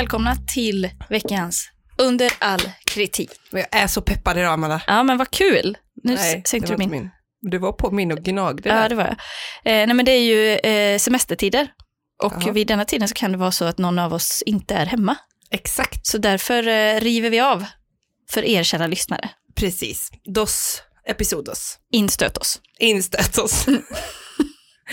välkomna till veckans Under all kritik. Men jag är så peppad idag, Amanda. Ja, men vad kul. Nu Nej, sänkte du min. min. Du var på min och gnagde Ja, det var jag. Eh, nej, men det är ju eh, semestertider. Och Jaha. vid denna tiden så kan det vara så att någon av oss inte är hemma. Exakt, Så därför eh, river vi av för er kära lyssnare. precis. Dos episodos. Instöt oss. Instöt oss.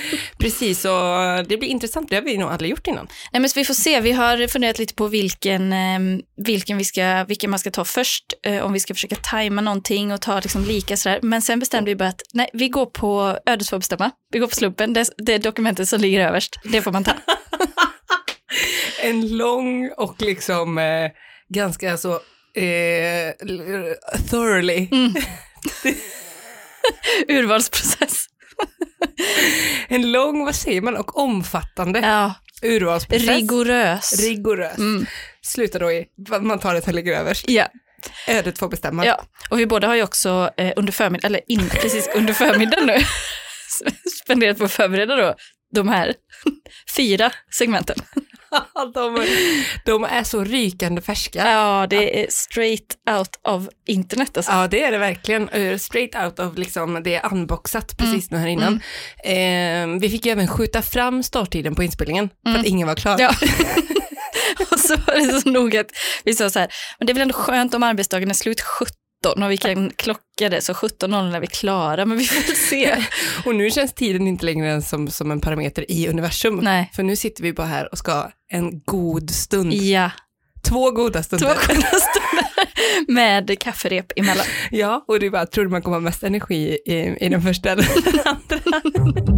precis, och det blir intressant. Det har vi nog aldrig gjort innan. Nej, men så vi får se. Vi har funderat lite på vilken, eh, vilken, vi ska, vilken man ska ta först. Eh, om vi ska försöka tajma någonting och ta liksom lika sådär. Men sen bestämde vi bara att nej, vi går på ödet får bestämma. Vi går på slumpen. Det, det dokumentet som ligger överst. Det får man ta. En lång och liksom eh, ganska så eh, thoroughly. Mm. Urvalsprocess. En lång, vad säger man, och omfattande Ja, urvalsprocess. rigorös. Rigorös. Mm. Slutar då i, man tar det som ligger överst. Ja, Ödet får bestämma. ja, och vi båda har ju också eh, under förmiddagen, eller in, precis under förmiddagen nu, spenderat på att förbereda då de här fyra segmenten. de, de är så rykande färska. Ja, det är straight out of internet alltså. Ja, det är det verkligen. Eh, Straight out of liksom, det är unboxat precis nu här innan. Eh, vi fick ju även skjuta fram starttiden på inspelningen för att ingen var klar. Ja. och så var det så noga att vi sa så här, men det är väl ändå skönt om arbetsdagen är slut 17 och vi kan klocka det så 17.00 är vi klara, men vi får se. Och nu känns tiden inte längre än som, som en parameter i universum. Nej. För nu sitter vi bara här och ska ha en god stund. Ja, Två goda två stunder. goda stunder med kafferep emellan. Ja, och du bara, tror du man kommer ha mest energi i, i den första eller den andra?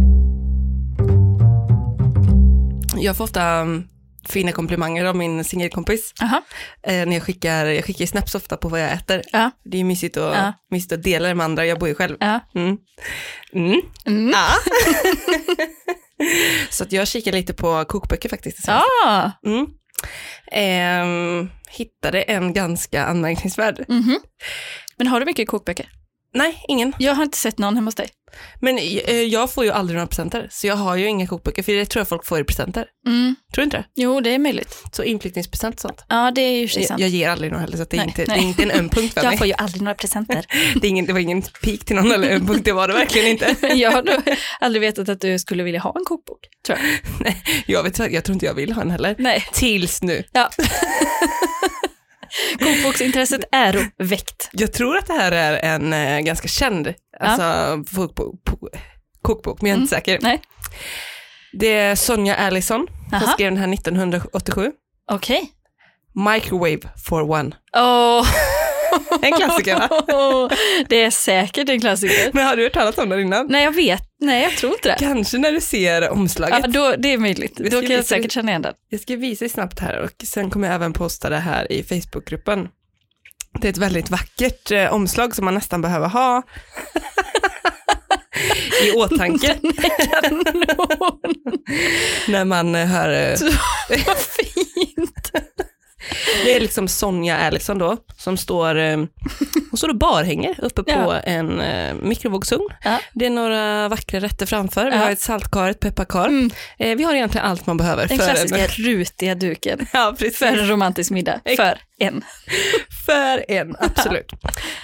Jag får ofta um, fina komplimanger av min singelkompis. Aha. Eh, när jag skickar, jag skickar snaps ofta på vad jag äter. Ja. Det är mysigt att, Ja. mysigt att dela det med andra, jag bor ju själv. Mm. Mm. Mm. Ja. Så att jag kikar lite på kokböcker faktiskt. Ah. Mm. Ehm, hittade en ganska anmärkningsvärd. Mhm. Men har du mycket kokböcker? Nej, ingen. Jag har inte sett någon hemma hos dig. Men eh, jag får ju aldrig några presenter, så jag har ju inga kokböcker, för det tror jag folk får i presenter. Mm. Tror du inte det? Jo, det är möjligt. Så inflyttningspresent och sånt. Ja, det är ju sig Jag, sant. jag ger aldrig några heller, så det, är Nej, inte, det är inte en öm punkt för Jag mig. får ju aldrig några presenter. Det, är ingen, det var ingen pik till någon eller öm punkt, det var det verkligen inte. jag har nog aldrig vetat att du skulle vilja ha en kokbok, tror jag. Nej, jag, vet, jag tror inte jag vill ha en heller. Nej. Tills nu. Ja. Kokboksintresset är väckt. Jag tror att det här är en eh, ganska känd alltså, kokbok, kokbok, men jag är inte säker. Mm. Nej. Det är Sonja Allison som skrev den här 1987. Okej. Microwave for one. Åh. En klassiker va? Det är säkert en klassiker. Men har du hört talas om den innan? Nej, jag vet. Nej, jag tror inte det. Kanske när du ser omslaget. Ja, då, det är möjligt. Då kan jag visa säkert det. känna igen den. Jag ska visa snabbt här och sen kommer jag även posta det här i Facebookgruppen. Det är ett väldigt vackert eh, omslag som man nästan behöver ha i åtanke när man eh, hör... eh, Vad fint. Det är liksom Sonja Allison då, som står, eh, hon står och barhänger uppe på Ja. en eh, mikrovågsugn. Ja. Det är några vackra rätter framför. Vi Ja. har ett saltkar, ett pepparkar. Mm. Eh, vi har egentligen allt man behöver. Den för klassiska En, rutiga duken. ja, precis. För en romantisk middag. För en. För en, absolut.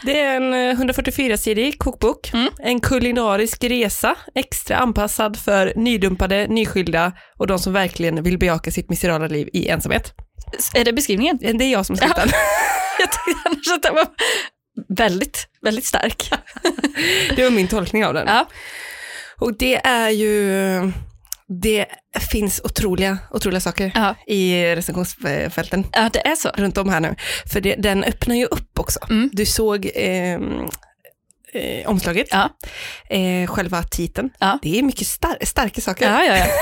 Det är en eh, 144-sidig kokbok, Mm. en kulinarisk resa, extra anpassad för nydumpade, nyskilda och de som verkligen vill bejaka sitt miserabla liv i ensamhet. Är det beskrivningen? Det är jag som skrivit den. Jag tyckte annars att den var väldigt, väldigt stark. Det var min tolkning av den. Ja. Och det är ju, det finns otroliga, otroliga saker Ja. i recensionsfälten ja, det är så. runt om här nu. För det, den öppnar ju upp också. Mm. Du såg ehm, eh, omslaget, Ja. eh, själva titeln. Ja. Det är mycket star- starka saker. Ja, ja, ja.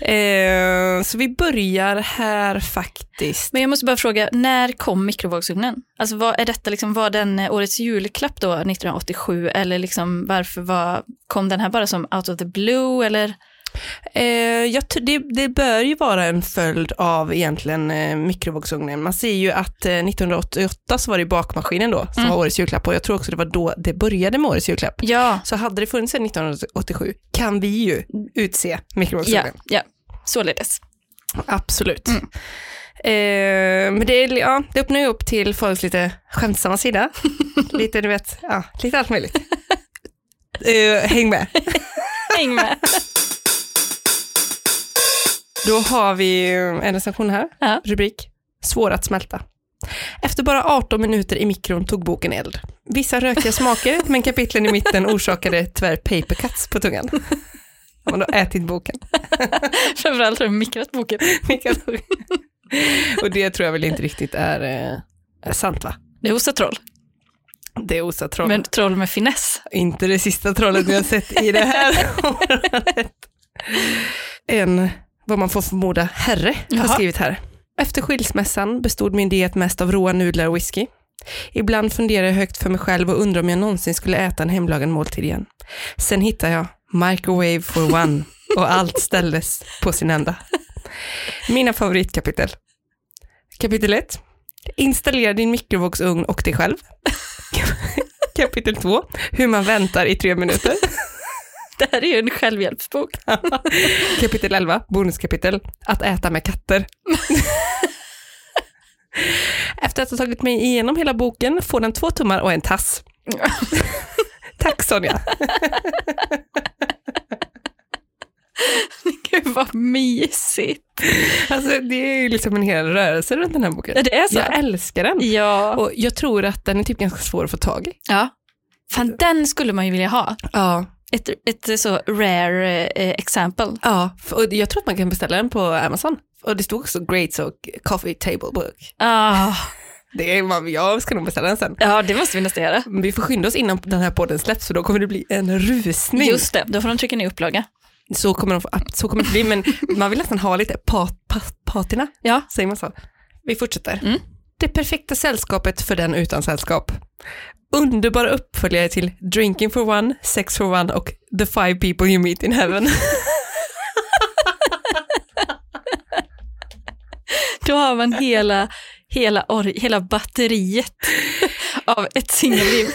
Eh, så vi börjar här faktiskt. Men jag måste bara fråga, när kom mikrovågsugnen? Alltså var, är detta liksom, var den eh, årets julklapp då 1987 eller liksom varför var, kom den här bara som out of the blue eller? Eh, jag, det, det bör ju vara en följd av egentligen eh, mikrovågsugnen. Man ser ju att eh, 1988 så var det bakmaskinen då som Mm. var årets julklapp och jag tror också det var då det började med årets julklapp. Ja, Så hade det funnits en 1987 kan vi ju utse ja, mikrovågsugnen. ja, således. Absolut. Mm. Eh, men det, är- ja, det öppnar ju upp till folks lite skämtsamma sida. lite, du vet, ja, lite allt möjligt. Eh, häng med. Häng med. Då har vi en recension här. Ja. Rubrik. Svår att smälta. Efter bara 18 minuter i mikron tog boken eld. Vissa rökiga smaker, men kapitlen i mitten orsakade tyvärr paper cuts på tungan. Har man då ätit boken? Framförallt har du mikrat boken. Och det tror jag väl inte riktigt är, eh, är sant va? Det osar troll, Det osar troll. men troll med finess. Inte det sista trollet vi har sett i det här året. En, vad man får förmoda, herre har Jaha. skrivit här. Efter skilsmässan bestod min diet mest av råa nudlar och whisky. Ibland funderar jag högt för mig själv och undrar om jag någonsin skulle äta en hemlagad måltid igen. Sen hittar jag microwave for one och allt ställdes på sin ända. Mina favoritkapitel. Kapitel 1. Installera din mikrovågsugn och dig själv. Kapitel 2. Hur man väntar i tre minuter. Det här är ju en självhjälpsbok. Kapitel 11, bonuskapitel, att äta med katter. Efter att ha tagit mig igenom hela boken får den två tummar och en tass. Tack Sonja. Gud vad mysigt. Alltså, det är ju liksom en hel rörelse runt den här boken. Ja, det är så. Jag älskar den. Ja. Och jag tror att den är typ ganska svår att få tag i. ja. Fan, den skulle man ju vilja ha. Ja. Ett, ett så rare eh, exempel. ja. Och jag tror att man kan beställa den på Amazon. Och det stod också Great och Coffee Table Book. Ah, Det är, jag ska nog beställa den sen. ja, det måste vi nästan göra. Vi får skynda oss innan den här podden släpps för då kommer det bli en rusning. Just det, då får de trycka ner upplaga. Så kommer, de så kommer det bli, men man vill nästan ha lite pat, pat, patina, Ja. säger man så. Vi fortsätter. Mm. Det perfekta sällskapet för den utan sällskap. Underbara uppföljare till Drinking for one, Sex for one och The five people you meet in heaven. Då har man hela, hela, hela batteriet av ett singelliv.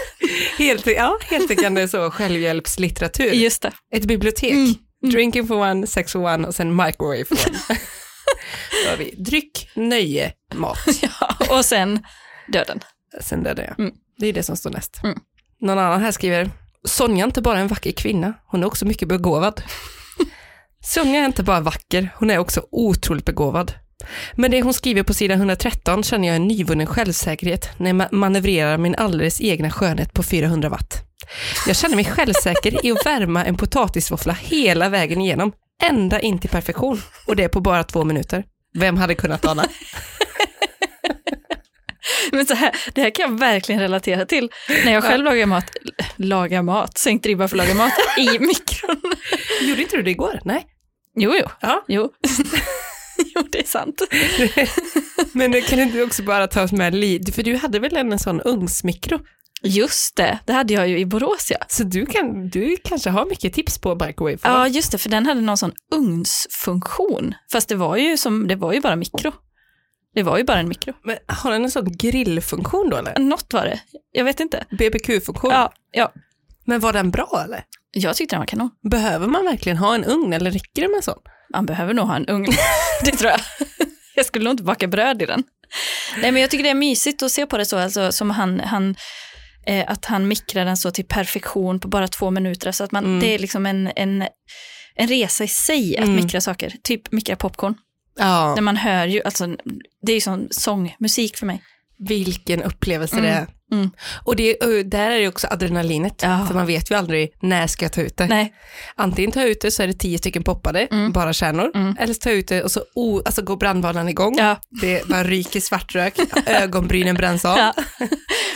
Helt, ja, heltäckande så självhjälpslitteratur. Just det. Ett bibliotek. Mm. Drinking for one, sex for one och sen microwave for one. Då har vi dryck, nöje, mat. Ja, och sen döden. Sen där det. Mm. Det är det som står näst. Mm. Någon annan här skriver, Sonja är inte bara en vacker kvinna, hon är också mycket begåvad. Sonja är inte bara vacker, hon är också otroligt begåvad. Men det hon skriver på sidan 113 känner jag en nyvunnen självsäkerhet när jag ma- manövrerar min alldeles egna skönhet på 400 watt. Jag känner mig självsäker i att värma en potatisvåffla hela vägen igenom, ända in till perfektion. Och det på bara två minuter. Vem hade kunnat ana? Men så här, det här kan jag verkligen relatera till. När jag själv lagar mat, lagar mat, sänkt ribba för att laga mat i mikron. Gjorde inte du det igår? Nej. Jo, jo. Ja. Jo, jo det är sant. Men det kan inte också bara ta oss med lite, för du hade väl en sån ugnsmikro? Just det, det hade jag ju i Borås ja. Så du, kan, du kanske har mycket tips på microwave? Ja, just det, för den hade någon sån ugnsfunktion. Fast det var ju, som, det var ju bara mikro. Det var ju bara en mikro. Men har den en sån grillfunktion då eller? Något var det, jag vet inte. BBQ-funktion? Ja, ja. Men var den bra eller? Jag tyckte den var kanon. Behöver man verkligen ha en ugn eller räcker det med en sån? Man behöver nog ha en ugn, det tror jag. Jag skulle nog inte baka bröd i den. Nej, men jag tycker det är mysigt att se på det så, alltså, som han, han eh, att han mikrar den så till perfektion på bara två minuter. Så att man, Mm. det är liksom en, en, en resa i sig att Mm. mikra saker. Typ mikra popcorn. Ja. När man hör ju, alltså, det är ju som sång, musik för mig. Vilken upplevelse Mm. det är. Mm. Och det, ö, där är det också adrenalinet, Ja. för man vet ju aldrig när ska jag ta ut det. Nej, Antingen tar jag ut det så är det tio stycken poppade, Mm. bara kärnor, Mm. eller så tar jag ut det och så oh, alltså går brandvarnaren igång, ja. det bara ryker svartrök, ögonbrynen bränns av. Ja.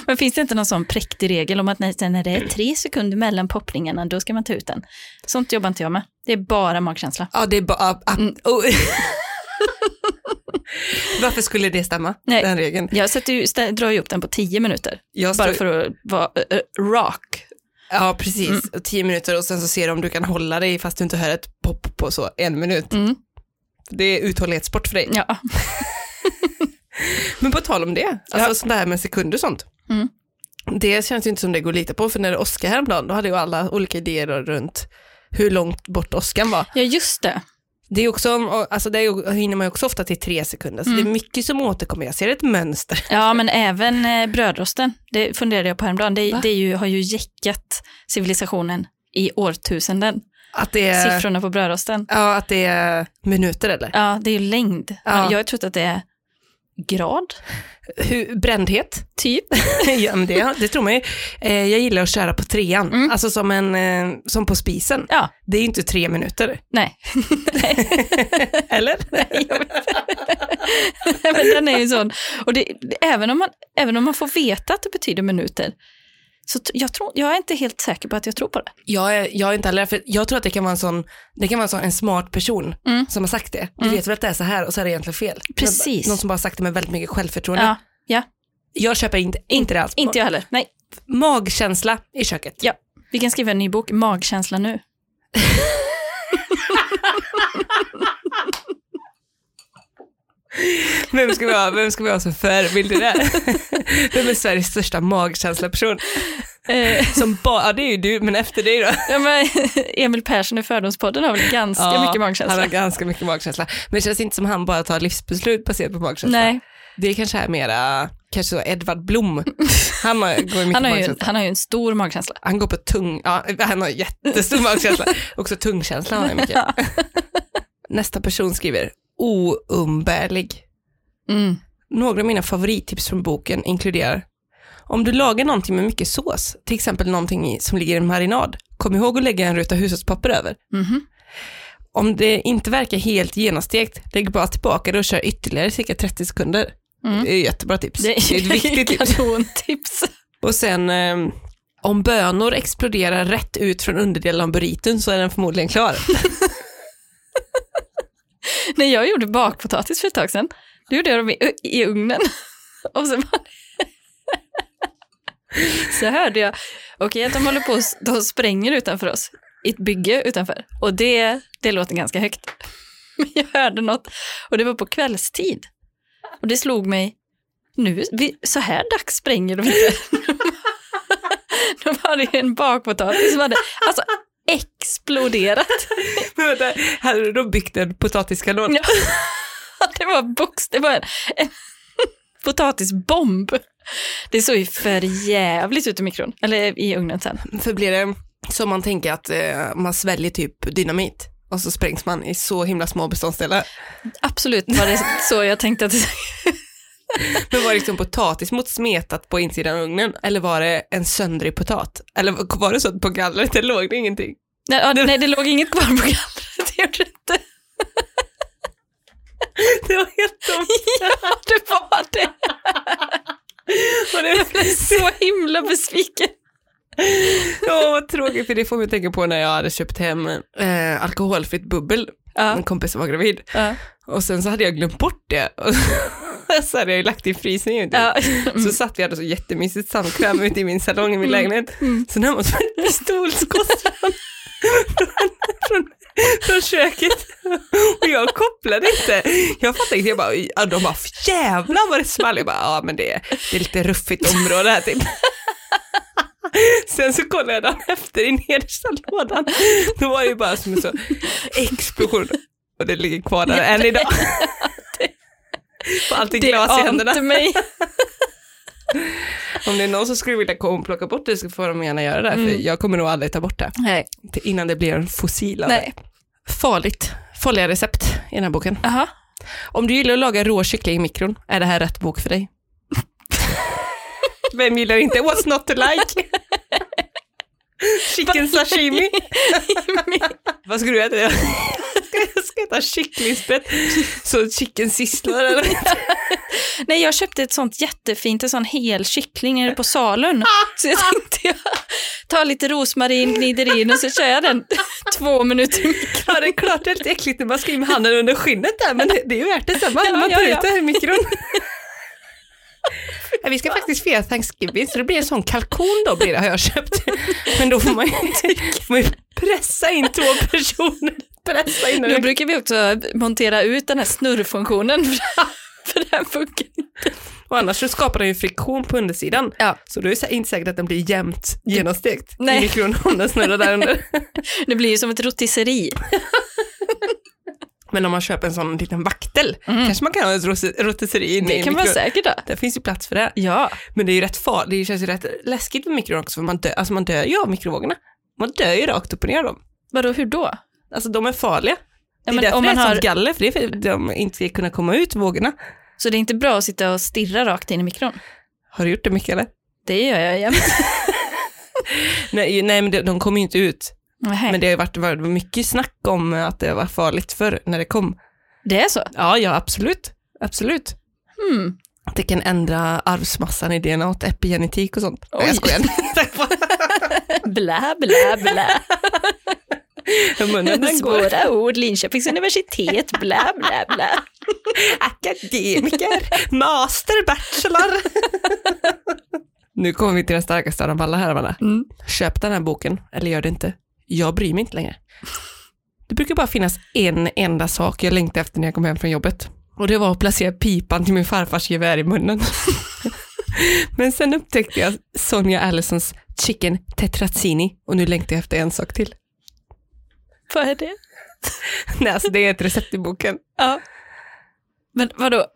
Men finns det inte någon sån präktig regel om att när, när det är tre sekunder mellan poppningarna, då ska man ta ut den? Sånt jobbar inte jag med. Det är bara magkänsla. Ja, det är bara... ah, Mm. oh. Varför skulle det stämma, Nej. den regeln? Jag sätter ju, drar ju upp den på tio minuter, Jag bara står, för att vara uh, uh, rock. ja, precis. Mm. Tio minuter och sen så ser du om du kan hålla dig fast du inte hör ett pop på så en minut. Mm. Det är uthållighetssport för dig. Ja. Men på tal om det, alltså Ja. sånt där med sekunder och sånt. Mm. Det känns ju inte som det går att lita på, för när det Oscar häromdagen, då hade ju alla olika idéer runt hur långt bort Oscar var. ja, just det. Det är också, alltså det är, ju- hinner man ju också ofta till tre sekunder, så Mm. det är mycket som återkommer. Jag ser ett mönster. Ja, men även eh, brödrosten, det funderade jag på häromdagen. Det, Va? det ju, har ju jäckat civilisationen i årtusenden. Att det är, Siffrorna på brödrosten. ja, att det är minuter eller? Ja, det är ju längd. Ja. Jag har trott att det är grad, Hur, brändhet? typ. ja, det, det tror man ju. Eh, jag gillar att köra på trean, Mm. alltså som, en, eh, som på spisen. Ja, Det är ju inte tre minuter, nej. eller? Nej, jag vet. Men den är ju sån. Och det, även, om man, även om man får veta att det betyder minuter, så jag, tror, jag är inte helt säker på att jag tror på det. Jag är, jag är inte heller, för jag tror att det kan vara en sån, det kan vara en, sån, en smart person Mm. som har sagt det. Du Mm. vet väl att det är så här och så är det egentligen fel. Precis. Någon som bara sagt det med väldigt mycket självförtroende. Ja, ja. Jag köper inte, inte det alls. inte jag heller. Nej, Magkänsla i köket. Ja. vi kan skriva en ny bok, Magkänsla nu. Vem ska vi ha, vem ska vi ha som förebild i det? här? Vem är Sveriges största magkänsla-person? Eh, Som bara, ja det är ju du, men efter dig då? ja, men, Emil Persson i Fördomspodden har väl ganska Ja, mycket Han magkänsla. har ganska mycket magkänsla. Men det känns inte som han bara tar livsbeslut baserat på magkänsla. Nej, Det kanske är mera, kanske så Edvard Blom. Han har, går mycket han har, ju, han har ju en stor magkänsla. Han går på tung, ja han har jättestor magkänsla. Också tungkänsla har han mycket. Nästa person skriver, oumbärlig. Mm. Några av mina favorittips från boken inkluderar om du lagar någonting med mycket sås, till exempel någonting som ligger i en marinad, kom ihåg att lägga en ruta hushållspapper över. Mhm. Om det inte verkar helt genomstekt, lägg bara tillbaka det och kör ytterligare cirka 30 sekunder. Mm. Det är jättebra tips. Det är ett viktigt tips. Och sen, eh, om bönor exploderar rätt ut från underdelen av burriton så är den förmodligen klar. När jag gjorde bakpotatis för ett tag sedan, då gjorde jag dem i, i ugnen. Och så, bara... så hörde jag, okej att de håller på, och- de spränger utanför oss, i ett bygge utanför. Och det, det låter ganska högt. Men jag hörde något, och det var på kvällstid. Och det slog mig, nu, vi, så här dags spränger de inte. Då var det en bakpotatis som hade alltså, exploderat. Men vänta, hade du då byggt en potatiskanon? Det var box, det var en, en potatisbomb. Det såg ju för jävligt ut i mikron, eller i ugnen sen. För blir det som man tänker att eh, man sväljer typ dynamit och så sprängs man i så himla små beståndsdelar. Absolut var det så jag tänkte att Men var det liksom potatis mot smetat på insidan av ugnen eller var det en söndrig potat? Eller var det så att på gallret det låg det ingenting? nej, ja, nej, det låg inget kvar på gallret, det gjorde det inte. Det var helt tomt. Ja, det var det. Och det, Jag blev så himla besviken. ja, vad tråkigt, för det får mig tänka på när jag hade köpt hem eh, alkoholfritt bubbel. Ja, En kompis som var gravid. ja, Och sen så hade jag glömt bort det. Och så hade jag ju lagt det i frysningen. Typ. ja. Så satt vi hade så jättemysigt samkväm ute i min salong i min lägenhet. Mm. Så när man som ett pistolskott fram från, från, från köket. Och jag kopplade inte. Jag fattade inte, jag bara, ja, de bara, jävlar vad det small. Jag bara, ja men det, det är lite ruffigt område här typ. Sen så kollade jag dagen efter i nedersta lådan. Då var det ju bara som en så explosion. Och det ligger kvar där än idag. Får alltid Det glas i händerna. ante mig. Om det är någon som skulle vilja och plocka bort det så får de gärna göra det, för Mm. jag kommer nog aldrig ta bort det Nej. innan det blir en fossil av det. Nej. Farligt. Farliga recept i den här boken. Aha. Om du gillar att laga rå kyckling i mikron, är det här rätt bok för dig? Vem gillar inte what's not to like? Chicken sashimi. Vad ska du äta? Jag ska äta kycklingspett. Så chicken sizzlar eller? Nej, jag köpte ett sånt jättefint, en sån hel kyckling nere på Salun. Så jag tänkte jag tar lite rosmarin, gnider in och så kör jag den två minuter i mikron. Ja, det är klart det är lite äckligt när man ska in med handen under skinnet där, men det, det är ju värt det sen. Man, Ja, man tar ja. ut det här i mikron. Vi ska faktiskt fira Thanksgiving, så det blir en sån kalkon då blir det, har jag köpt. Men då får man ju, får man ju pressa in två personer. Pressa in den. brukar vi också montera ut den här snurrfunktionen, för den funkar inte. Och annars så skapar den ju friktion på undersidan. Ja. Så då är det inte säkert att den blir jämnt genomstekt Nej. i mikron om den snurrar där under. Det blir ju som ett rotisseri. Men om man köper en sån liten vaktel, Mm. kanske man kan ha ett rotisserie inne Det kan man säkert ha. Det finns ju plats för det. Ja, Men det är ju rätt farligt, det känns ju rätt läskigt med mikron också, för man dör, alltså man dör ju av mikrovågorna. Man dör ju rakt upp och ner dem. vadå, hur då? Alltså de är farliga. Ja, det är därför om det är man har, galler, för det är för att de inte ska kunna komma ut, vågorna. så det är inte bra att sitta och stirra rakt in i mikron? Har du gjort det mycket eller? Det gör jag jämt. Nej, nej men de, de kommer ju inte ut. Nähä. Men det har ju varit, varit mycket snack om att det var farligt förr när det kom. Det är så? Ja, ja absolut. Absolut. Hmm. Att det kan ändra arvsmassan i DNA och epigenetik och sånt. Nej, Oj. jag skojar. Blä, blä, blä. Munnen. Svåra ord, Linköpings universitet, blä, blä, blä. Akademiker, master, bachelor. nu kommer vi till den starkaste av dem alla här, Amanda. Mm. Köp den här boken, eller gör det inte. Jag bryr mig inte längre. Det brukar bara finnas en enda sak jag längtade efter när jag kom hem från jobbet. Och det var att placera pipan till min farfars gevär i munnen. Men sen upptäckte jag Sonja Allisons Chicken Tetrazzini och nu längtar jag efter en sak till. Vad är det? Nej, alltså det är ett recept i boken. Ja. Men vadå?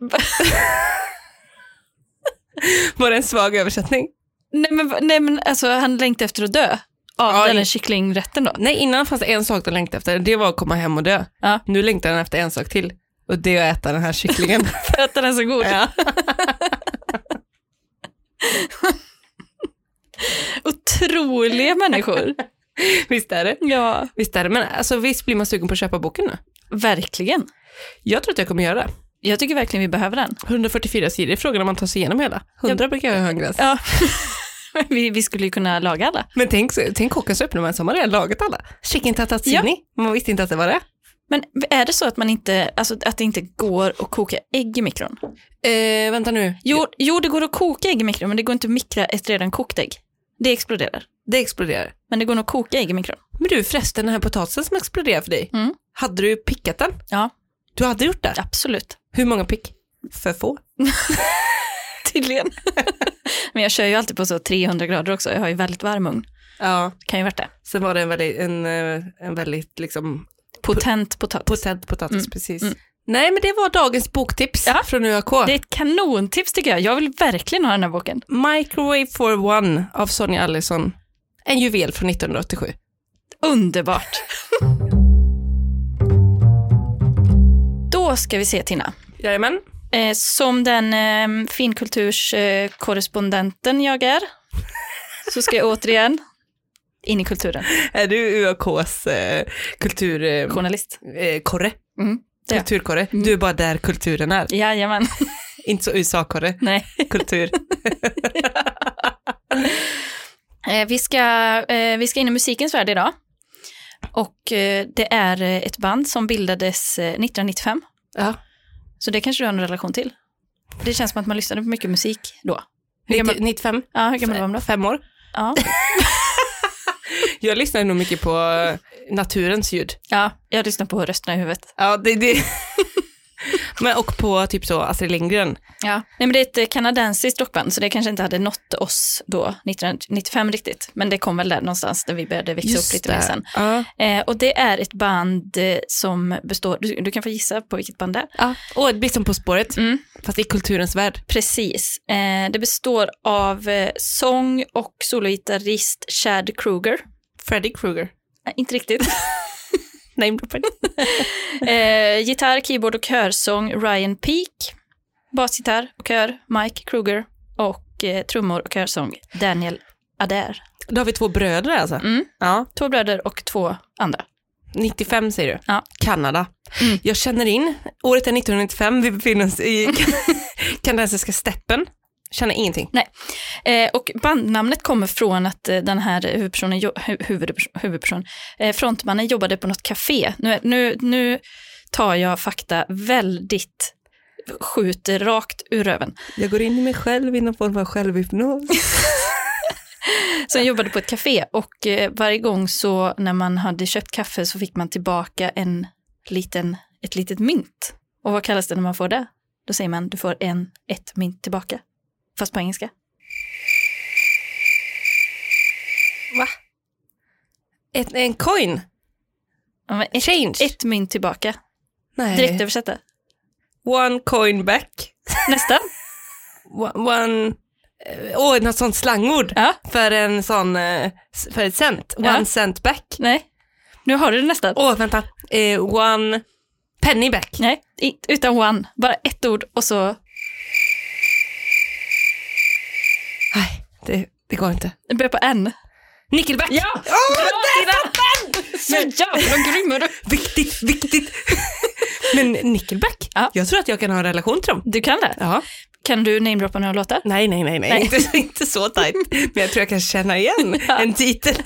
Var det en svag översättning? Nej men, nej men alltså han längtar efter att dö. Ja, den här kycklingrätten då? Nej, innan fanns det en sak de längtade efter. Det var att komma hem och dö. Ja. Nu längtar den efter en sak till. Och det är att äta den här kycklingen. För att den är så god. ja. Otroliga människor. Visst är det? Ja, Visst är det. Men alltså, visst blir man sugen på att köpa boken nu? verkligen. Jag tror att jag kommer göra det. Jag tycker verkligen vi behöver den. 144 sidor, frågan om man tar sig igenom hela. 100 brukar jag ha en gräns. Ja. vi, vi skulle ju kunna laga alla. Men tänk, tänk kocken så öppnar man så har man redan lagat alla. Chicken tatazzini, man visste inte att det var det. Men är det så att man inte, alltså att det inte går att koka ägg i mikron? Eh, vänta nu. Jo, jo, det går att koka ägg i mikron, men det går inte att mikra ett redan kokt ägg. Det exploderar. Det exploderar. Men det går nog att koka ägg i mikron. Men du förresten, den här potatisen som exploderar för dig. Mm. Hade du pickat den? Ja, Du hade gjort det? absolut. Hur många pick? För få. Tydligen. men jag kör ju alltid på så 300 grader också. Jag har ju väldigt varm ugn. Ja. Kan ju varit det. Sen var det en väldigt, en, eh, en väldigt liksom Potent potatis. potent potatis, Mm, precis. mm. Nej, men det var dagens boktips Ja. från UAK. Det är ett kanontips tycker jag. Jag vill verkligen ha den här boken. Microwave for One av Sonja Allison. En juvel från 1987. Underbart. Då ska vi se Tina. Jajamän. Eh, som den eh, finkulturskorrespondenten jag är, så ska jag återigen in i kulturen. Är du UAKs eh, kultur... Eh, Journalist. eh, korre? Mm, det är jag. Kulturkorre. Mm. Du är bara där kulturen är. Jajamän. Inte så USA-korre. Nej. Kultur. Eh, vi, ska, eh, vi ska in i musikens värld idag. Och eh, det är ett band som bildades eh, 1995. ja. Så det kanske du har en relation till. Det känns som att man lyssnade på mycket musik då. Hur gammal, 90, 95. ja, hur gammal var de då? Fem år. Ja. Jag lyssnar nog mycket på eh, naturens ljud. ja, jag lyssnar på rösterna i huvudet. Ja, det, det. Men och på typ så Astrid Lindgren. Ja. Nej, men det är ett eh, kanadensiskt rockband, så det kanske inte hade nått oss då, 1995 riktigt. Men det kom väl där någonstans där vi började växa upp lite mer sen. Ja. Eh, och det är ett band eh, som består, du, du kan få gissa på vilket band det är. ja. Och det blir som På spåret, Mm. fast i kulturens värld. Precis. Eh, det består av eh, sång och sologitarrist Chad Kruger. Freddy Krueger. Nej, inte riktigt. Name dropping. eh, gitarr, keyboard och körsång Ryan Peak. Basgitarr och kör Mike Kruger. Och och eh, trummor och körsång Daniel Adair. Då har vi två bröder alltså. Mm. Ja. Två bröder och två andra. 95 säger du? Ja. Kanada. Mm. Jag känner in, året är 1995, vi befinner oss i kanadensiska steppen. Känner ingenting. Eh, och bandnamnet kommer från att eh, den här huvudpersonen, huvudperson, huvudperson eh, frontmannen jobbade på något café. Nu, nu, nu tar jag fakta väldigt, skjuter rakt ur röven. Jag går in i mig själv i någon form av självhypnos. Så han jobbade på ett café och eh, varje gång så när man hade köpt kaffe så fick man tillbaka en liten, ett litet mynt. Och vad kallas det när man får det? Då säger man du får en, ett mynt tillbaka. Fast på engelska. Va? Ett, en coin? Ja, Ett, Change? ett mynt tillbaka. Nej. Direkt översätta. One coin back. Nästan. One... one eh, Åh, något sånt slangord. Ja, För en sån, eh, för ett cent. One Ja. cent back. nej. Nu har du det nästan. Åh, vänta. Eh, one penny back. Nej, utan one. Bara ett ord och så Nej, det, det går inte. det börjar på N. Nickelback. Ja! Åh, där Så jävla grym är du. Viktigt, viktigt. Men Nickelback, Ja. jag tror att jag kan ha en relation till dem. Du kan det? Ja. Kan du namedroppa några låtar? Nej, nej, nej, nej. Nej. Inte, inte så tajt. Men jag tror jag kan känna igen Ja. en titel.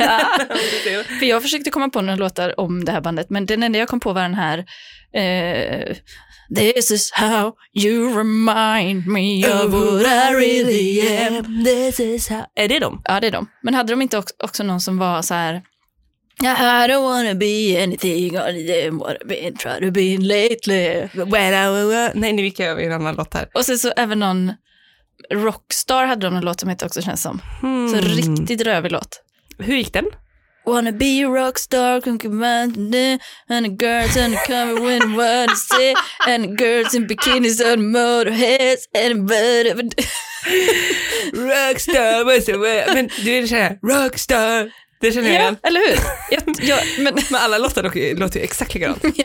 För jag försökte komma på några låtar om det här bandet, men den enda jag kom på var den här eh, This is how you remind me of what I really am. This is how... Är det dem? Ja, det är de. Men hade de inte också, också någon som var så här I don't wanna be anything other than what I've been trying to be lately. Uh, uh, nej, nu gick jag över i en annan låt här. Och sen så även någon Rockstar hade de en låt som hette också känns som. Hmm. Så riktigt rövig låt. Hur gick den? Wanna be a rockstar, can come out and the girls undercover when I wanna say, and the girls in bikinis on the motorheads, and but Rockstar, men du vill säga rockstar. Det känner jag Ja, igen. eller hur? Jag, jag, men, Men alla låtar låter ju exakt likadant. ja,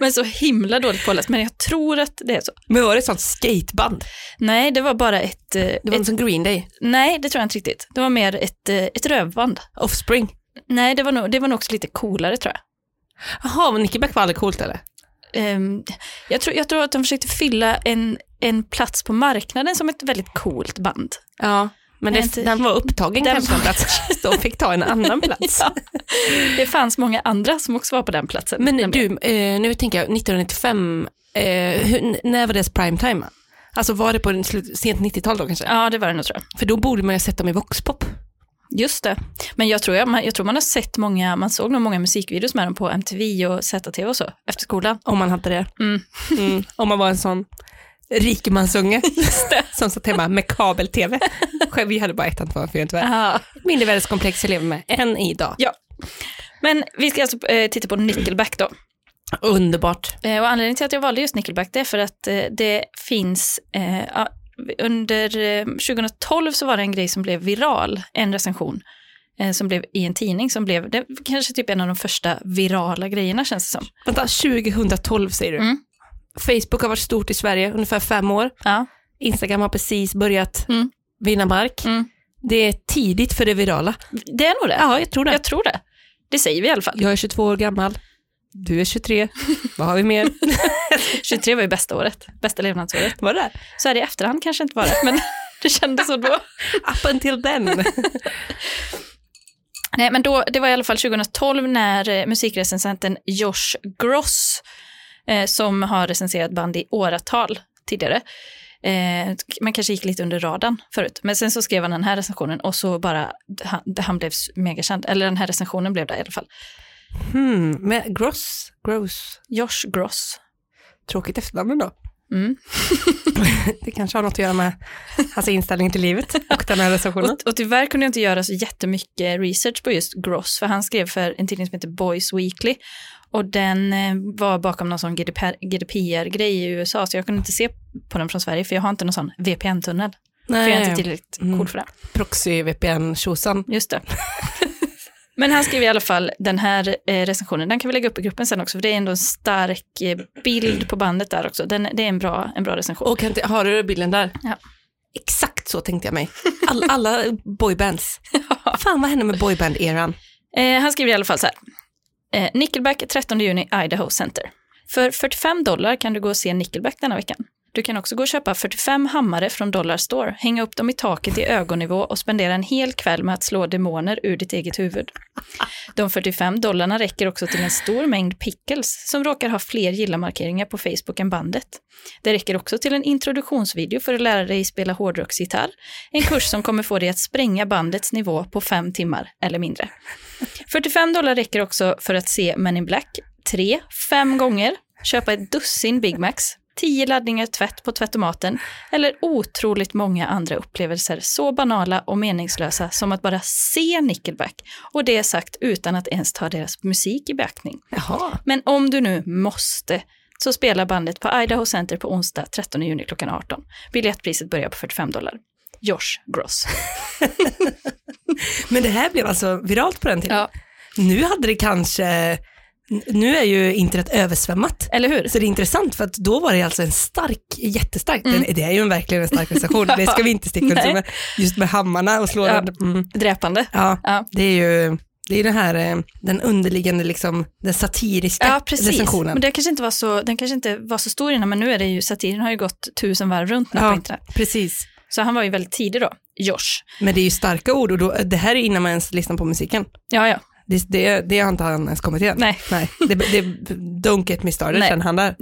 men så himla dåligt påläst, men jag tror att det är så. Men var det ett sånt skateband? Nej, det var bara ett, eh, Det var ett inte som Green Day, nej, det tror jag inte riktigt. Det var mer ett, eh, ett rövband. Offspring. Nej, det var, nog, det var nog också lite coolare tror jag. Jaha, men Nickelback var aldrig coolt eller? Ehm, jag, tror, jag tror att de försökte fylla en, en plats på marknaden som ett väldigt coolt band. Ja, men det, inte- den var upptagen Den kanske en plats. De fick ta en annan plats. Ja. Det fanns många andra som också var på den platsen. Men nämligen. du, eh, nu tänker jag 1995, eh, hur, när var det primetime? Alltså var det på sent 90-tal då kanske? Ja, det var det nog tror jag. För då borde man ju ha sett dem i Voxpop. Just det. Men jag tror, jag, jag tror man har sett många, man såg nog många musikvideos med dem på MTV och ZTV och så, efter skolan. Om man hade det. Mm. Mm. Om man var en sån rikemansunge som satt hemma med kabel-tv. Själv, vi hade bara ettan, tvåan, fyran tyvärr. Aha. Mindervärdeskomplex jag lever med än idag. Ja. Men vi ska alltså eh, titta på Nickelback då. Underbart. Eh, och anledningen till att jag valde just Nickelback det är för att eh, det finns, eh, under eh, 2012 så var det en grej som blev viral, en recension eh, som blev i en tidning som blev, det kanske typ en av de första virala grejerna känns det som. Vänta, 2012 säger du. Mm. Facebook har varit stort i Sverige ungefär fem år. Ja. Instagram har precis börjat Mm. vinna mark. Mm. Det är tidigt för det virala. Det är nog det. Ja, jag tror det. Jag tror det. Det säger vi i alla fall. Jag är 22 år gammal. Du är 23. Vad har vi mer? 23 var ju bästa året, bästa levnadsåret. Var det? Så här i efterhand kanske inte var det, men det kändes så då. Up until then. Nej, men då, det var i alla fall 2012 när eh, musikrecensenten Josh Gross, eh, som har recenserat band i åratal tidigare, eh, man kanske gick lite under radarn förut, men sen så skrev han den här recensionen och så bara, han, han blev megakänd, eller den här recensionen blev det i alla fall. Hmm, men Gross, Gross. Josh Gross. Tråkigt efternamn ändå. Mm. Det kanske har något att göra med hans inställning till livet och den här recensionen. Och, och tyvärr kunde jag inte göra så jättemycket research på just Gross, för han skrev för en tidning som heter Boys Weekly. Och den eh, var bakom någon sån GDPR GDPR-grej i USA, så jag kunde inte se på den från Sverige, för jag har inte någon sån VPN-tunnel. För jag är inte tillräckligt Mm. cool för det. proxy VPN tjosan. Just det. Men han skrev i alla fall den här eh, recensionen, den kan vi lägga upp i gruppen sen också, för det är ändå en stark eh, bild på bandet där också. Den, det är en bra, en bra recension. Och inte, har du bilden där? Ja. Exakt exakt så tänkte jag mig. All, alla boybands. Fan vad hände med boyband-eran? Eh, han skriver i alla fall så här. Eh, Nickelback 13 juni, Idaho Center. För 45 dollar kan du gå och se Nickelback denna veckan. Du kan också gå och köpa 45 hammare från Dollar Store, hänga upp dem i taket i ögonnivå och spendera en hel kväll med att slå demoner ur ditt eget huvud. De 45 dollarna räcker också till en stor mängd pickles som råkar ha fler gilla-markeringar på Facebook än bandet. Det räcker också till en introduktionsvideo för att lära dig spela hårdrocksgitarr, en kurs som kommer få dig att spränga bandets nivå på fem timmar eller mindre. 45 dollar räcker också för att se Men in Black tre, fem gånger, köpa ett dussin Big Macs, tio laddningar tvätt på tvättomaten eller otroligt många andra upplevelser så banala och meningslösa som att bara se Nickelback och det är sagt utan att ens ta deras musik i beaktning. Jaha. Men om du nu måste så spelar bandet på Idaho Center på onsdag 13 juni klockan 18. Biljettpriset börjar på 45 dollar. Josh Gross. Men det här blev alltså viralt på den tiden? Ja, Nu hade det kanske, nu är ju internet översvämmat. eller hur? Så det är intressant för att då var det alltså en stark, jättestark, den, det är ju en, verkligen en stark recension, det ska vi inte sticka under med, just med hammarna och slå Ja. Mm. Dräpande. Ja, Ja. det är ju, det är den här, eh, den underliggande liksom, den satiriska Ja, precis. recensionen. Men det kanske inte var så, den kanske inte var så stor innan, men nu är det ju, satiren har ju gått tusen varv runt nu Ja. på internet. Precis. Så han var ju väldigt tidig då, Josh. Men det är ju starka ord och då, det här är innan man ens lyssnar på musiken. Ja, ja. Det, det, det har inte han ens kommit igen. Nej. Nej. Det, det, started, Nej. känner han där.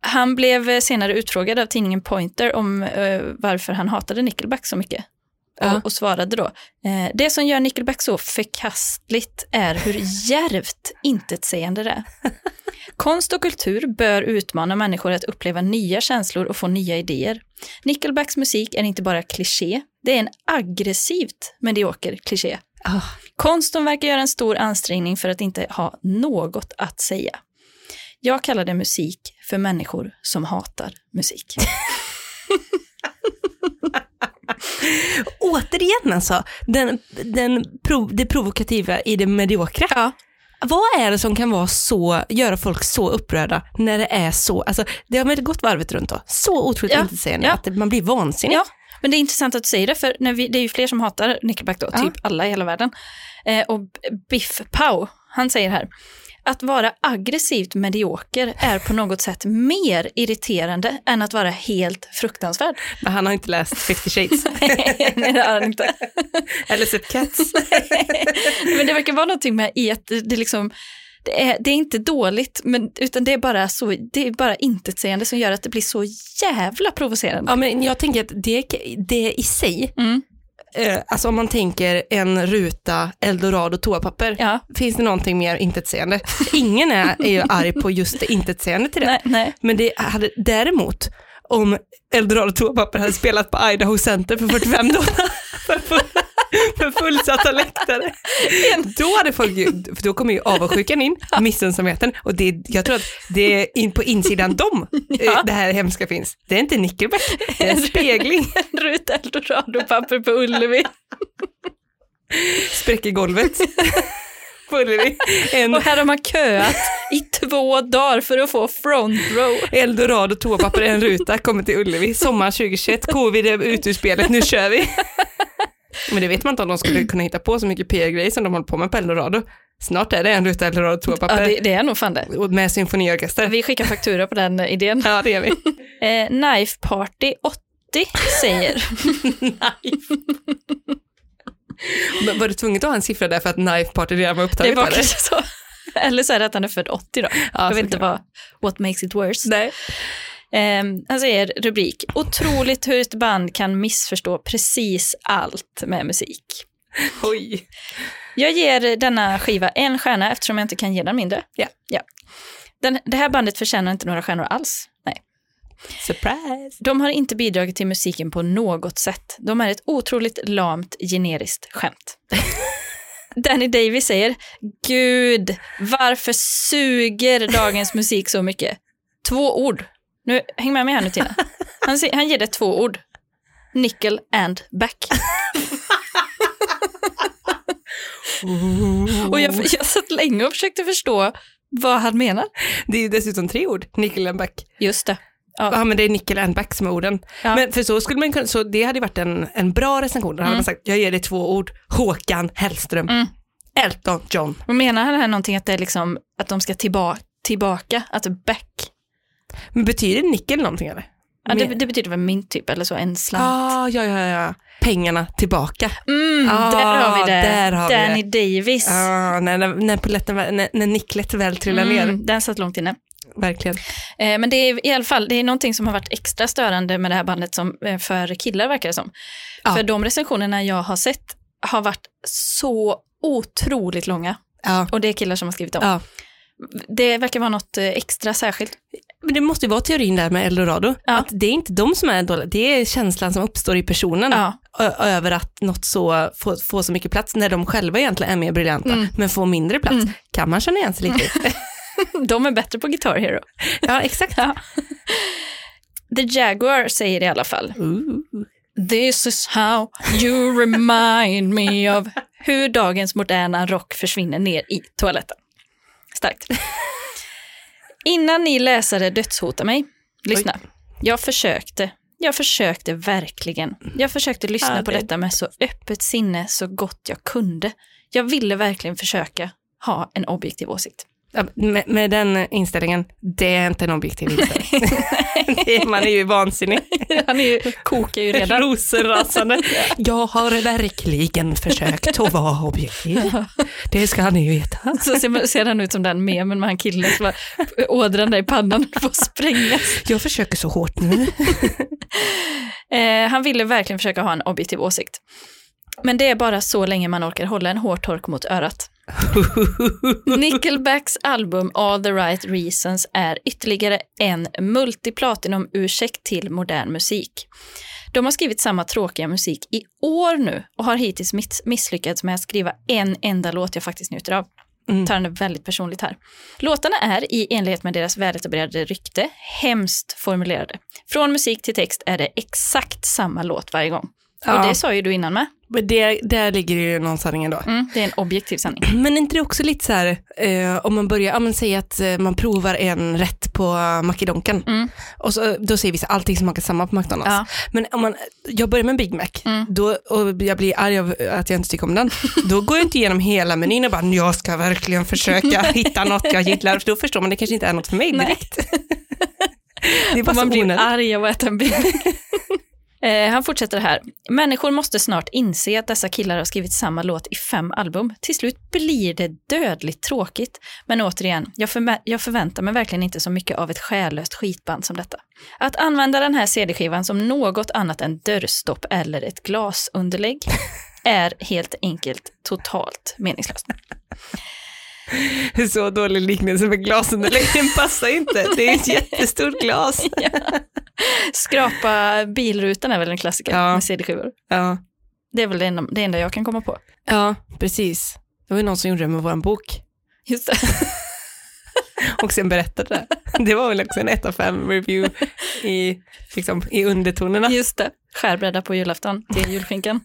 Han blev senare utfrågad av tidningen Pointer om eh, varför han hatade Nickelback så mycket. Ja. Och, och svarade då, eh, det som gör Nickelback så förkastligt är hur djärvt intetsägande det är. Konst och kultur bör utmana människor att uppleva nya känslor och få nya idéer. Nickelbacks musik är inte bara kliché, det är en aggressivt medioker kliché. Ah. Konsten verkar göra en stor ansträngning för att inte ha något att säga. Jag kallar det musik för människor som hatar musik. Återigen alltså, den, den prov, det provokativa i det mediokra. Ja. Vad är det som kan vara så, göra folk så upprörda när det är så, alltså det har väl gått varvet runt då, så otroligt Ja, intetsägande ja. att man blir vansinnig. Ja, men det är intressant att du säger det, för när vi, det är ju fler som hatar Nickelback då, Ja. typ alla i hela världen. Eh, och Biff Pow, han säger här, att vara aggressivt medioker är på något sätt mer irriterande än att vara helt fruktansvärd. Men han har inte läst 50 shades, Nej, det har han inte. eller sett Cats. Men det verkar vara någonting med i att det liksom, det är, det är inte dåligt, men, utan det är bara så, det är bara intetsägande som gör att det blir så jävla provocerande. Ja men jag tänker att det, det i sig, Mm. eh, alltså om man tänker en ruta eldorado toapapper, Ja, finns det någonting mer intetsägande? Ingen är, är ju arg på just det intetsägande till det. nej, nej. Men det hade däremot, om Eldorado toapapper hade spelat på Idaho Center för 45 dollar för, för fullsatta läktare, då hade folk ju, för då kommer ju avundsjukan in, missunnsamheten, och det, jag tror att det är in på insidan dem eh, det här hemska finns. Det är inte Nickelback, det är en spegling, Rut eldorado-papper på Ullevi. spräcker golvet. En Och här har man köat i två dagar för att få front row. Eldorado toapapper, en ruta, kommer till Ullevi, sommar 2021, covid är ute ur spelet, nu kör vi. Men det vet man inte om de skulle kunna hitta på så mycket PR-grejer som de håller på med på Eldorado. Snart är det en ruta Eldorado Ja, toapapper det, det är nog fan det. med symfoniorkester. Vi skickar faktura på den idén. Ja, det gör vi. Eh, Knife Party 80 säger, Men var du tvungen att ha en siffra där för att Knife Party redan var det upptaget? var eller? kanske så. Eller så är det att han är född 80 då. Ja, Jag vet inte vad, what makes it worse. Nej. Eh, han säger rubrik, otroligt hur ett band kan missförstå precis allt med musik. Oj. Jag ger denna skiva en stjärna eftersom jag inte kan ge den mindre. Ja. ja. Den, det här bandet förtjänar inte några stjärnor alls. Nej. Surprise. De har inte bidragit till musiken på något sätt. De är ett otroligt lamt generiskt skämt. Danny Davis säger, Gud, varför suger dagens musik så mycket? Två ord. Nu, häng med mig här nu Tina. Han, han ger det två ord. Nickel and back. Och jag, jag satt länge och försökte förstå vad han menar. Det är ju dessutom tre ord, Nickel and Back. Just det. Ja. Ja. men det är nickel and back som är orden. Ja. Men för så skulle man kunna, så det hade varit en, en bra recension. Då hade man sagt, jag ger dig två ord, Håkan Hellström, Mm. Elton John. Och menar han här någonting att det är liksom att de ska tillba tillbaka, att back? Men betyder nickel någonting eller? Ja, det, det betyder väl mynt typ, eller så, en slant. Ah, ja, ja, ja. Pengarna tillbaka. Mm, Ah, där har vi det. där har vi Danny Davis. Ah, när, när, poletten, när, när nicklet väl trillar ner. Mm, den satt långt inne. Verkligen. Eh, men det är i alla fall det är någonting som har varit extra störande med det här bandet som, eh, för killar verkar det som. Ja. För de recensionerna jag har sett har varit så otroligt långa. Ja. Och det är killar som har skrivit dem. Ja. Det verkar vara något eh, extra särskilt. Men det måste ju vara teorin där med Eldorado, Ja. att det är inte de som är dåliga, det är känslan som uppstår i personen Ja. över att något så får, får så mycket plats när de själva egentligen är mer briljanta, Mm. men får mindre plats. Mm. Kan man känna igen sig lite. De är bättre på Guitar Hero. ja, exakt. Ja. The Jaguar säger i alla fall. Ooh. This is how you remind me of hur dagens moderna rock försvinner ner i toaletten. Starkt. Innan ni läsare dödshotar mig, lyssna. Jag försökte, jag försökte verkligen. Jag försökte lyssna Ja, på det- detta med så öppet sinne så gott jag kunde. Jag ville verkligen försöka ha en objektiv åsikt. Med, med den inställningen, det är inte en objektiv inställning. Man är ju vansinnig. Han är ju, kokar ju redan. Rosenrasande. Jag har verkligen försökt att vara objektiv. Det ska ni veta. Så ser, ser han ut som den memen med han killen som bara, ådran där i pannan får sprängas. Jag försöker så hårt nu. Eh, han ville verkligen försöka ha en objektiv åsikt. Men det är bara så länge man orkar hålla en hård tork mot örat. Nickelbacks album All the right reasons är ytterligare en multiplatinum-ursäkt till modern musik. De har skrivit samma tråkiga musik i år nu och har hittills miss- misslyckats med att skriva en enda låt jag faktiskt njuter av. Mm. Tar det väldigt personligt här. Låtarna är i enlighet med deras väletablerade rykte hemskt formulerade. Från musik till text är det exakt samma låt varje gång. Och Ja. det sa ju du innan med. Men det, där ligger ju någon sanning ändå. Mm, det är en objektiv sanning. Men är inte det också lite så här, eh, om man börjar, ja men säg att eh, man provar en rätt på Mackedonken Mm. och så, då säger vissa allting smakar samma på McDonalds. Ja. Men om man, jag börjar med en Big Mac Mm. då, och jag blir arg av att jag inte tycker om den, då går jag inte igenom hela menyn och bara, jag ska verkligen försöka hitta något jag gillar, för då förstår man det kanske inte är något för mig direkt. det är bara Och man blir onödigt. arg av att äta en Big Mac. Eh, han fortsätter här. Människor måste snart inse att dessa killar har skrivit samma låt i fem album. Till slut blir det dödligt tråkigt. Men återigen, jag, förvä- jag förväntar mig verkligen inte så mycket av ett själlöst skitband som detta. Att använda den här CD-skivan som något annat än dörrstopp eller ett glasunderlägg är helt enkelt totalt meningslöst. Så dålig liknelse med glasunderlägg, den passar inte. Det är ett jättestort glas. Skrapa bilrutan är väl en klassiker Ja. med CD-skivor. Ja. Det är väl det enda, det enda jag kan komma på. ja, precis. Det var ju någon som gjorde det med vår bok. Just det. och sen berättade det. Det var väl också en 1 av 5 review i, liksom, i undertonerna. Just det. Skärbräda på julafton till julskinkan.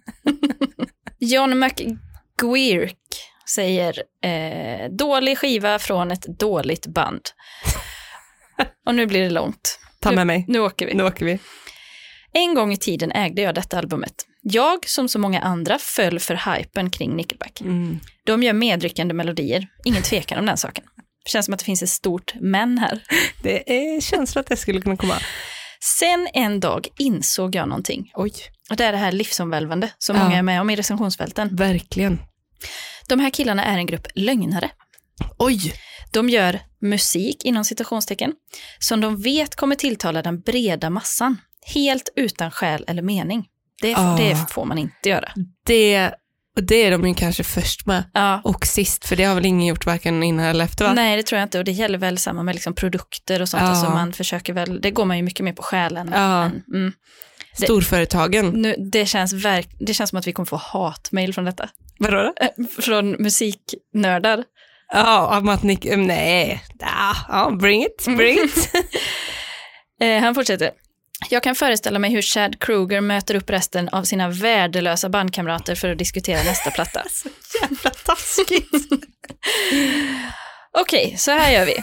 John McGuirk säger eh, dålig skiva från ett dåligt band. Och nu blir det långt. Ta med mig. Nu åker vi. Nu åker vi. En gång i tiden ägde jag detta albumet. Jag, som så många andra, föll för hypen kring Nickelback. Mm. De gör medryckande melodier, ingen tvekan om den saken. Det känns som att det finns ett stort men här. Det är känslan att det skulle kunna komma. Sen en dag insåg jag någonting. Oj, Och det är det här livsomvälvande som Ja. många är med om i recensionsfälten. verkligen. De här killarna är en grupp lögnare. Oj, De gör musik, inom citationstecken, som de vet kommer tilltala den breda massan. Helt utan skäl eller mening. Det, Ah. det får man inte göra. det, och det är de ju kanske först med. Ja. Och sist, för det har väl ingen gjort varken innan eller efter va? Nej, det tror jag inte. Och det gäller väl samma med liksom produkter och sånt. Ja. Alltså man försöker väl, det går man ju mycket mer på själen. Ja. än- mm. det- Storföretagen. nu, det, känns verk, det känns som att vi kommer få hatmejl från detta. Vadå då? Från musiknördar. Ja, om att ni, nej, ja, bring it, bring it. Eh, han fortsätter. Jag kan föreställa mig hur Chad Kruger möter upp resten av sina värdelösa bandkamrater för att diskutera nästa platta. Jävla taskigt. Okej, så här gör vi.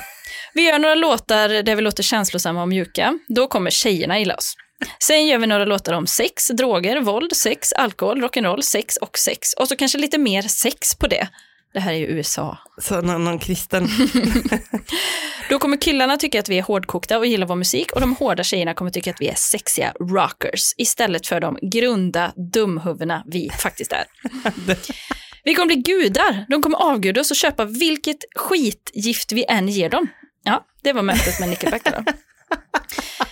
Vi gör några låtar där vi låter känslosamma och mjuka. Då kommer tjejerna gilla oss. Sen gör vi några låtar om sex, droger, våld, sex, alkohol, rock'n'roll, sex och sex. Och så kanske lite mer sex på det. Det här är ju USA. Så någon, någon kristen. Då kommer killarna tycka att vi är hårdkokta och gillar vår musik och de hårda tjejerna kommer tycka att vi är sexiga rockers istället för de grunda dumhuvudena vi faktiskt är. Vi kommer bli gudar. De kommer avguda oss och köpa vilket skitgift vi än ger dem. Ja, det var mötet med Nickelback då.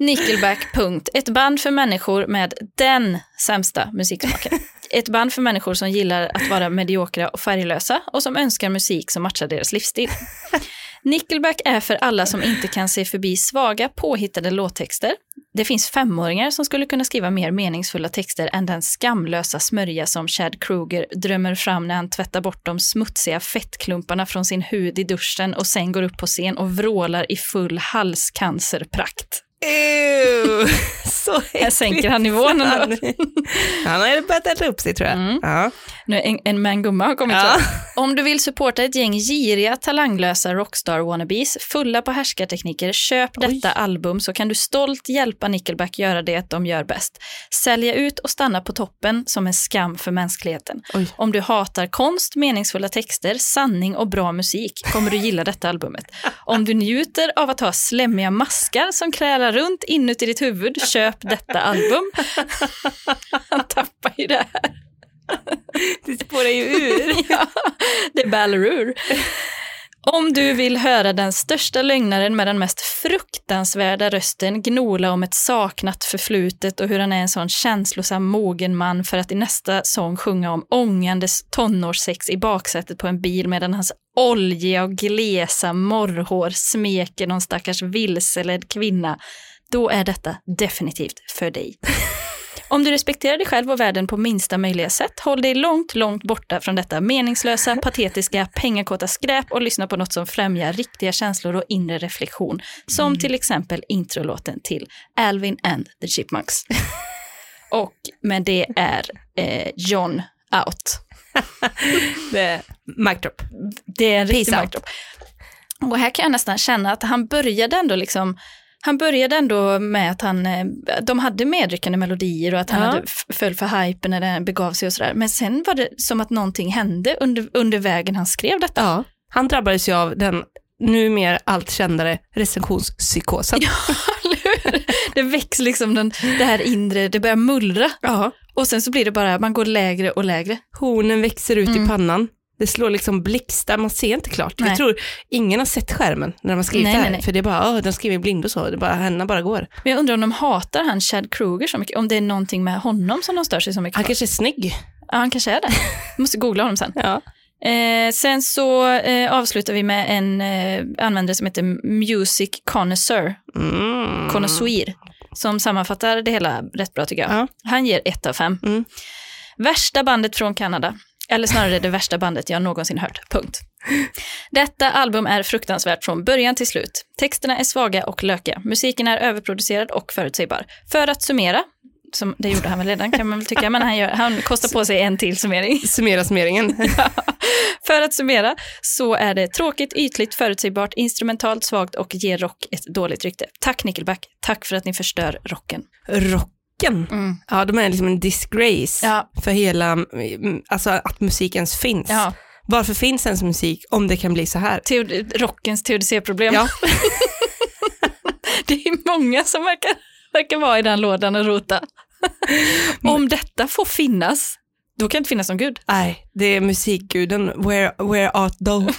Nickelback, punkt. Ett band för människor med den sämsta musiksmaken. Ett band för människor som gillar att vara mediokra och färglösa och som önskar musik som matchar deras livsstil. Nickelback är för alla som inte kan se förbi svaga, påhittade låttexter. Det finns femåringar som skulle kunna skriva mer meningsfulla texter än den skamlösa smörja som Chad Kruger drömmer fram när han tvättar bort de smutsiga fettklumparna från sin hud i duschen och sen går upp på scen och vrålar i full halscancerprakt. Ew, så Här sänker han nivån. Han, han har börjat äta upp sig tror jag. Mm. Ja. Nu en, en man gumma har kommit Ja. Om du vill supporta ett gäng giriga, talanglösa rockstar-wannabes fulla på härskartekniker, köp detta album så kan du stolt hjälpa Nickelback göra det de gör bäst. Sälja ut och stanna på toppen som en skam för mänskligheten. Oj. Om du hatar konst, meningsfulla texter, sanning och bra musik kommer du gilla detta albumet. Om du njuter av att ha slemmiga maskar som krälar runt inuti ditt huvud, köp detta album. Han tappar ju det här. Det spårar ju ur. ja, det ballar ur. Om du vill höra den största lögnaren med den mest fruktansvärda rösten gnola om ett saknat förflutet och hur han är en sån känslosam mogen man för att i nästa sång sjunga om ångandes tonårssex i baksätet på en bil medan hans oljiga och glesa morrhår smeker någon stackars vilseledd kvinna, då är detta definitivt för dig. Om du respekterar dig själv och världen på minsta möjliga sätt, håll dig långt, långt borta från detta meningslösa, patetiska, pengakåta skräp och lyssna på något som främjar riktiga känslor och inre reflektion, som till exempel introlåten till Alvin and the Chipmunks. och med det är eh, John out. Det är mic drop. Det är en riktig mic drop. Och här kan jag nästan känna att han började ändå liksom han började ändå med att han, eh, de hade medryckande melodier och att han Ja. hade föll för hypen när det begav sig och sådär. Men sen var det som att någonting hände under, under vägen han skrev detta. Ja. Han drabbades ju av den numera allt kändare recensionspsykosen. Hur? det väcks liksom den, det här inre, det börjar mullra. Ja. Och sen så blir det bara, man går lägre och lägre. Hornen växer ut Mm. i pannan. Det slår liksom blixtar, man ser inte klart. Nej. Jag tror ingen har sett skärmen när de har skrivit Nej, det här. nej. För det är bara, oh, de skriver blind och så, det bara, händerna bara går. Men jag undrar om de hatar han Chad Kruger så mycket, om det är någonting med honom som de stör sig så mycket Han på. kanske är snygg. Ja, han kanske är det. Jag måste googla honom sen. Ja. Eh, sen så eh, avslutar vi med en eh, användare som heter Music Connoisseur, Mm. Connoisseur, som sammanfattar det hela rätt bra tycker jag. Ja. Han ger ett av fem. Mm. Värsta bandet från Kanada, eller snarare det värsta bandet jag någonsin hört, punkt. Detta album är fruktansvärt från början till slut. Texterna är svaga och lökiga. Musiken är överproducerad och förutsägbar. För att summera, som det gjorde han väl redan kan man väl tycka, men han, gör, han kostar på sig en till summering. Summera summeringen. För att summera så är det tråkigt, ytligt, förutsägbart, instrumentalt svagt och ger rock ett dåligt rykte. Tack Nickelback, tack för att ni förstör rocken. Rocken. Mm. Ja, de är liksom en disgrace Ja. för hela, mm, alltså att musik ens finns. Ja, Varför finns ens musik om det kan bli så här? teod- rockens teodicéproblem. Ja. Det är många som verkar, verkar vara i den lådan och rota. Om detta får finnas, då kan det inte finnas någon gud. Nej, det är musikguden, where, where art thou?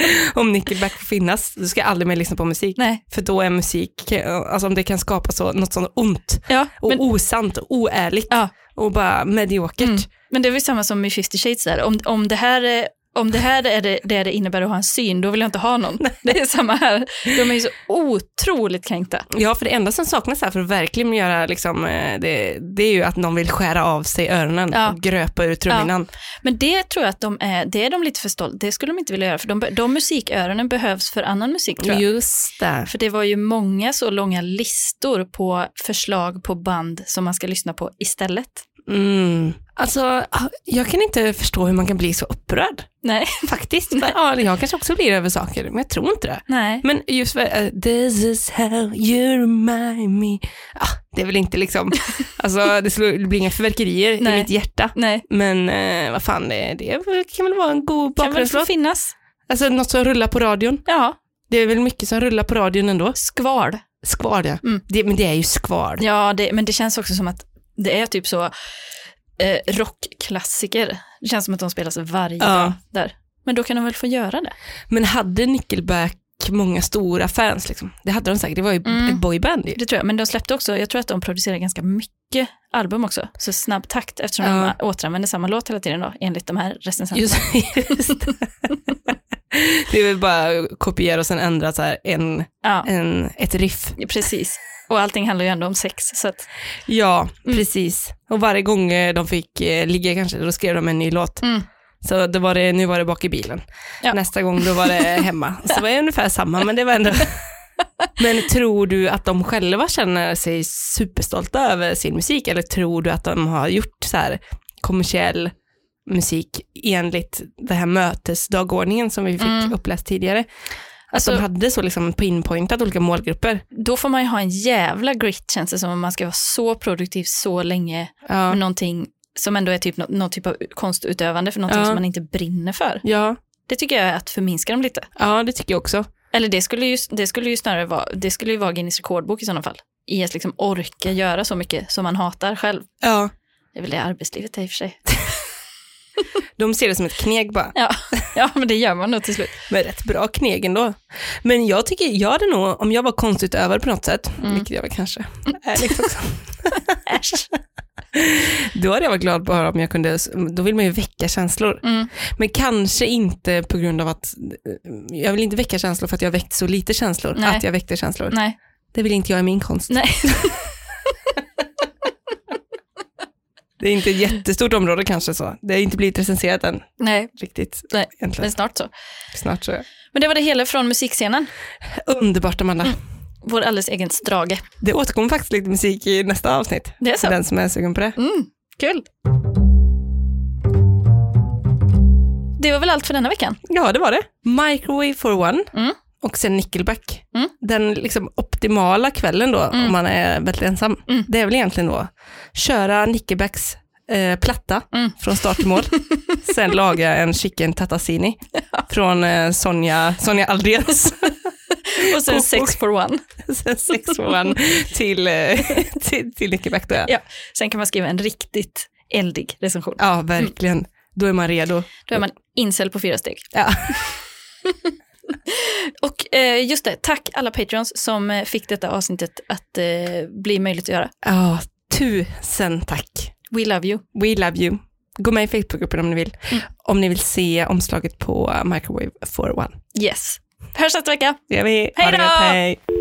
om Nickelback får finnas, då ska jag aldrig mer lyssna på musik. Nej. För då är musik, alltså om det kan skapa så, något sånt ont Ja, och men, osant och oärligt ja, och bara mediokert. Mm. men det är väl samma som i 50 Shades där. Om, om det här är om det här är det, det det innebär att ha en syn, då vill jag inte ha någon. Det är samma här. De är ju så otroligt kränkta. Ja, för det enda som saknas här för att verkligen göra liksom, eh, det, det är ju att någon vill skära av sig öronen Ja. och gröpa ur trumhinnan. Men det tror jag att de är, det är de lite för stolta, det skulle de inte vilja göra, för de, de musiköronen behövs för annan musik tror jag. Just det. För det var ju många så långa listor på förslag på band som man ska lyssna på istället. Mm. Alltså, ah, jag kan inte förstå hur man kan bli så upprörd. Nej. Faktiskt. Men, ja, jag kanske också blir över saker, men jag tror inte det. Nej. Men just för, uh, this is how you remind me. Ah, det är väl inte liksom, alltså det, slår, det blir inga förverkerier Nej. i mitt hjärta. Nej. Men eh, vad fan, det, det kan väl vara en god Kan väl bakgrundslåt. finnas. Alltså något som rullar på radion. Ja. Det är väl mycket som rullar på radion ändå. Skval. Skval ja. Mm. Det, men det är ju skval. Ja, det, men det känns också som att det är typ så eh, rockklassiker. Det känns som att de spelas varje Ja. dag där. Men då kan de väl få göra det? Men hade Nickelback många stora fans liksom? Det hade de säkert, det var ju Mm. ett boyband ju. Det tror jag. Men de släppte också, jag tror att de producerar ganska mycket album också. Så snabb takt eftersom Ja. de återanvänder samma låt hela tiden då, enligt de här recensenterna. Just, just det. är väl bara att kopiera och sen ändra så här en, Ja, en, ett riff. precis. Och allting handlar ju ändå om sex. Så att, Ja, Mm. precis. Och varje gång eh, de fick eh, ligga kanske, då skrev de en ny låt. mm. Så det var det, nu var det bak i bilen. Ja. Nästa gång då var det hemma. Så var det ungefär samma, men det var ändå... Men tror du att de själva känner sig superstolta över sin musik eller tror du att de har gjort så här kommersiell musik enligt den här mötesdagordningen som vi fick Mm. uppläst tidigare? Att Alltså- de hade så liksom pinpointat olika målgrupper. Då får man ju ha en jävla grit känns det som om man ska vara så produktiv så länge Ja. med någonting som ändå är typ nå- någon typ av konstutövande för någonting Ja. som man inte brinner för. Ja, Det tycker jag är att förminska dem lite. ja, det tycker jag också. Eller det skulle ju, det skulle ju snarare vara, det skulle ju vara Guinness rekordbok i sådana fall. I att liksom orka göra så mycket som man hatar själv. Ja, Det är väl det arbetslivet är i och för sig. de ser det som ett kneg bara. Ja, ja men det gör man nog till slut. Men rätt bra kneg ändå. Men jag tycker, jag hade nog, om jag var konstutövare på något sätt, Mm. vilket jag väl kanske är liksom också, Äsch. då hade jag varit glad höra om jag kunde, då vill man ju väcka känslor. Mm. Men kanske inte på grund av att, jag vill inte väcka känslor för att jag väckt så lite känslor, Nej. att jag väckte känslor. Nej, Det vill inte jag i min konst. nej. Det är inte ett jättestort område kanske så. Det har inte blivit recenserat än nej, riktigt. Nej, egentligen. men snart så. Snart så. Men det var det hela från musikscenen. Underbart Amanda. Mm. Vår alldeles egen Strage. Det återkommer faktiskt lite musik i nästa avsnitt. Det är För så. den som är sugen på det. Mm, kul. Det var väl allt för denna veckan? Ja, det var det. Microwave for one Mm. Och sen Nickelback. Mm. Den liksom optimala kvällen då, Mm. om man är väldigt ensam, Mm. det är väl egentligen då köra Nickelbacks eh, platta Mm. från start till mål. sen laga en chicken tatasini från eh, Sonja, Sonja Aldrens. Och sen sex for one. sen sex for one till, eh, till, till Nickelback då ja. Ja. Sen kan man skriva en riktigt eldig recension. Ja, verkligen. Då är man redo. Då är man incel på fyra steg. Ja. Och eh, just det, tack alla Patreons som eh, fick detta avsnittet att eh, bli möjligt att göra. ja, tusen tack. We love you. We love you. Gå med i Facebookgruppen om ni vill. Mm. Om ni vill se omslaget på Microwave for one. Yes. Hörs nästa vecka. Det gör vi. Hej då!